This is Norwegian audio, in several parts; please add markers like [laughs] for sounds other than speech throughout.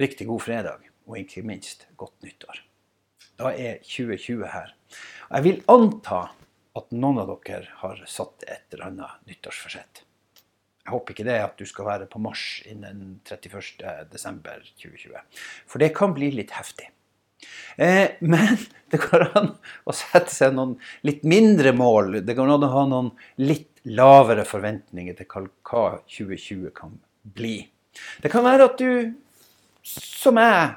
Riktig god fredag, og ikke minst godt nyttår. Da er 2020 her. Jeg vil anta at noen av dere har satt et eller annet nyttårsforsett. Jeg håper ikke det at du skal være på Mars innen 31.12.2020. For det kan bli litt heftig. Eh, men [laughs] det går an å sette seg noen litt mindre mål. Det går an å ha noen litt lavere forventninger til hva 2020 kan bli. Det kan være at du som jeg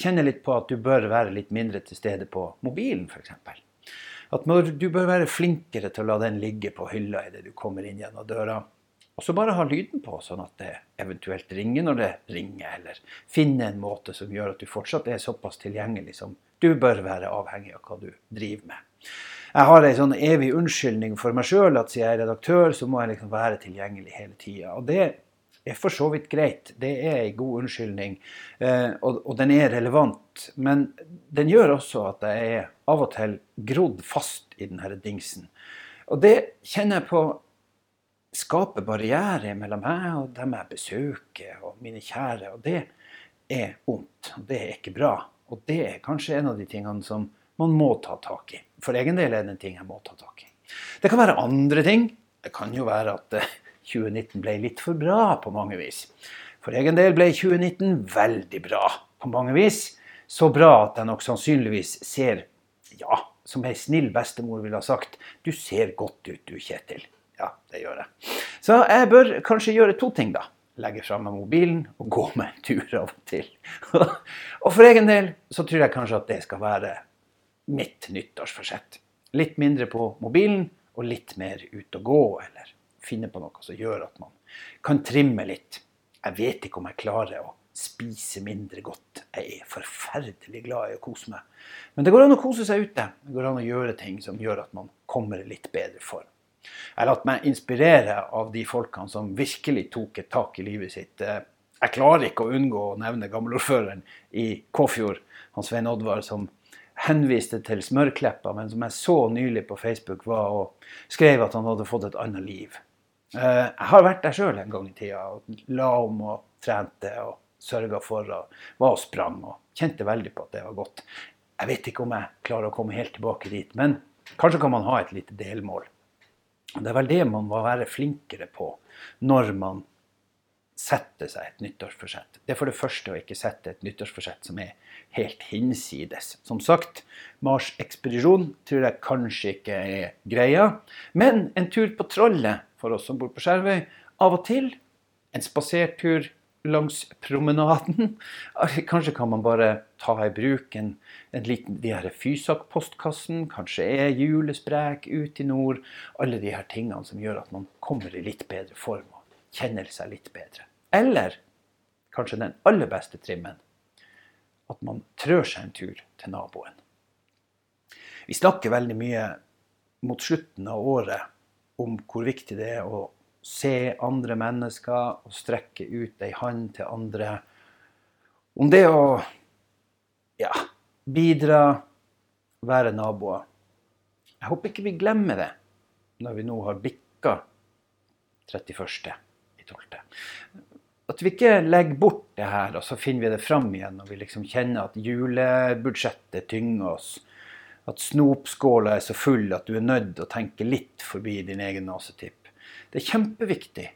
kjenner litt på at du bør være litt mindre til stede på mobilen, f.eks. At du bør være flinkere til å la den ligge på hylla idet du kommer inn gjennom døra. Og så bare ha lyden på, sånn at det eventuelt ringer når det ringer. Eller finne en måte som gjør at du fortsatt er såpass tilgjengelig som du bør være, avhengig av hva du driver med. Jeg har ei sånn evig unnskyldning for meg sjøl at siden jeg er redaktør, så må jeg liksom være tilgjengelig hele tida. Og det er for så vidt greit. Det er en god unnskyldning, eh, og, og, den er relevant. Men den gjør også at jeg er av og til grodd fast i denne dingsen. Og det kjenner jeg på skaper barrierer mellom meg og dem jeg besøker, og mine kjære. Og det er vondt. Det er ikke bra. Og det er kanskje en av de tingene som man må ta tak i. For egen del er det en ting jeg må ta tak i. Det kan være andre ting. Det kan jo være at 2019 ble litt for bra på mange vis. For egen del ble 2019 veldig bra på mange vis. Så bra at jeg nok sannsynligvis ser, ja, som ei snill bestemor ville ha sagt, du ser godt ut du, Kjetil. Ja, det gjør jeg. Så jeg bør kanskje gjøre to ting, da. Legge fra meg mobilen og gå meg en tur av og til. [laughs] og for egen del så tror jeg kanskje at det skal være mitt nyttårsforsett. Litt mindre på mobilen og litt mer ut og gå, eller finne på noe som gjør at man kan trimme litt. Jeg vet ikke om jeg klarer å spise mindre godt. Jeg er forferdelig glad i å kose meg. Men det går an å kose seg ute. Det går an å gjøre ting som gjør at man kommer litt bedre form. Jeg har latt meg inspirere av de folkene som virkelig tok et tak i livet sitt. Jeg klarer ikke å unngå å nevne gammelordføreren i Kåfjord, han Svein Oddvar, som henviste til Smørkleppa, men som jeg så nylig på Facebook var og skrev at han hadde fått et annet liv. Eh, jeg har vært der sjøl en gang i tida. og La om og trente og sørga for og var og sprang. Og kjente veldig på at det var godt. Jeg vet ikke om jeg klarer å komme helt tilbake dit, men kanskje kan man ha et lite delmål. Det er vel det man må være flinkere på når man setter seg et nyttårsforsett. Det er for det første å ikke sette et nyttårsforsett som er helt hinsides. Som sagt, Mars-ekspedisjon tror jeg kanskje ikke er greia. Men en tur på Trollet for oss som bor på Skjervøy. Av og til en spasertur langs promenaden. [laughs] Kanskje kan man bare ta i bruk en, en liten de her Fysak-postkassen. Kanskje er julesprek ut i nord. Alle de her tingene som gjør at man kommer i litt bedre form og kjenner seg litt bedre. Eller kanskje den aller beste trimmen at man trør seg en tur til naboen. Vi snakker veldig mye mot slutten av året om hvor viktig det er å se andre mennesker og strekke ut ei hånd til andre. Om det å ja, bidra, være naboer. Jeg håper ikke vi glemmer det når vi nå har bikka 31. i 12. At vi ikke legger bort det her, og så finner vi det fram igjen når vi liksom kjenner at julebudsjettet tynger oss at snopskåla er så full at du er nødt å tenke litt forbi din egen nesetipp. Det er kjempeviktig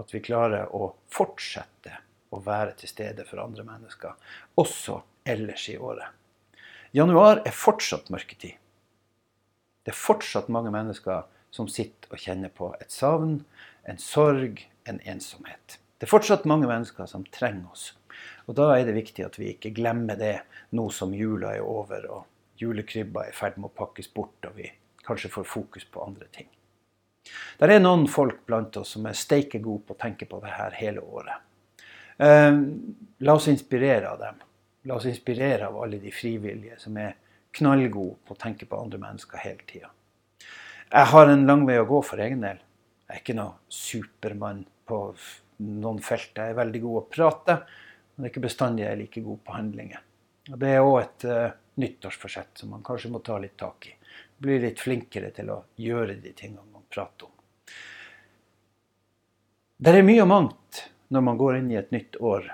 at vi klarer å fortsette å være til stede for andre mennesker, også ellers i året. Januar er fortsatt mørketid. Det er fortsatt mange mennesker som sitter og kjenner på et savn, en sorg, en ensomhet. Det er fortsatt mange mennesker som trenger oss. Og Da er det viktig at vi ikke glemmer det nå som jula er over og julekrybba er i ferd med å pakkes bort, og vi kanskje får fokus på andre ting. Det er noen folk blant oss som er steike gode på å tenke på det her hele året. Eh, la oss inspirere av dem. La oss inspirere av alle de frivillige som er knallgode på å tenke på andre mennesker hele tida. Jeg har en lang vei å gå for egen del. Jeg er ikke noen supermann på noen felt. Jeg er veldig god å prate, men det er ikke bestandig jeg er like god på handlinger. Det er òg et uh, nyttårsforsett som man kanskje må ta litt tak i. Bli litt flinkere til å gjøre de tingene man prater om. Det er mye og mangt når man går inn i et nytt år.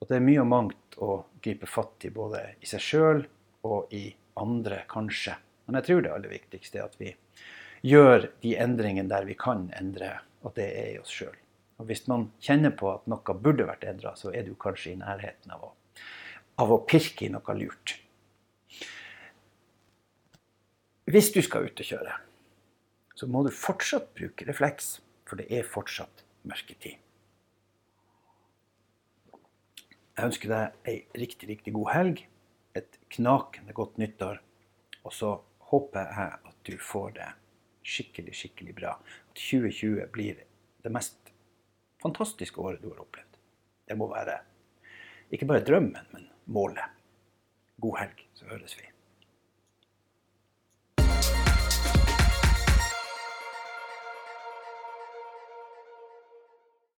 Og det er mye og mangt å gripe fatt i både i seg sjøl og i andre, kanskje. Men jeg tror det aller viktigste er at vi gjør de endringene der vi kan endre, og det er i oss sjøl. Og hvis man kjenner på at noe burde vært endra, så er du kanskje i nærheten av å, av å pirke i noe lurt. Hvis du skal ut og kjøre, så må du fortsatt bruke refleks, for det er fortsatt mørketid. Jeg ønsker deg ei riktig, riktig god helg, et knakende godt nyttår, og så håper jeg at du får det skikkelig, skikkelig bra. At 2020 blir det mest fantastiske året du har opplevd. Det må være ikke bare drømmen, men målet. God helg, så høres vi.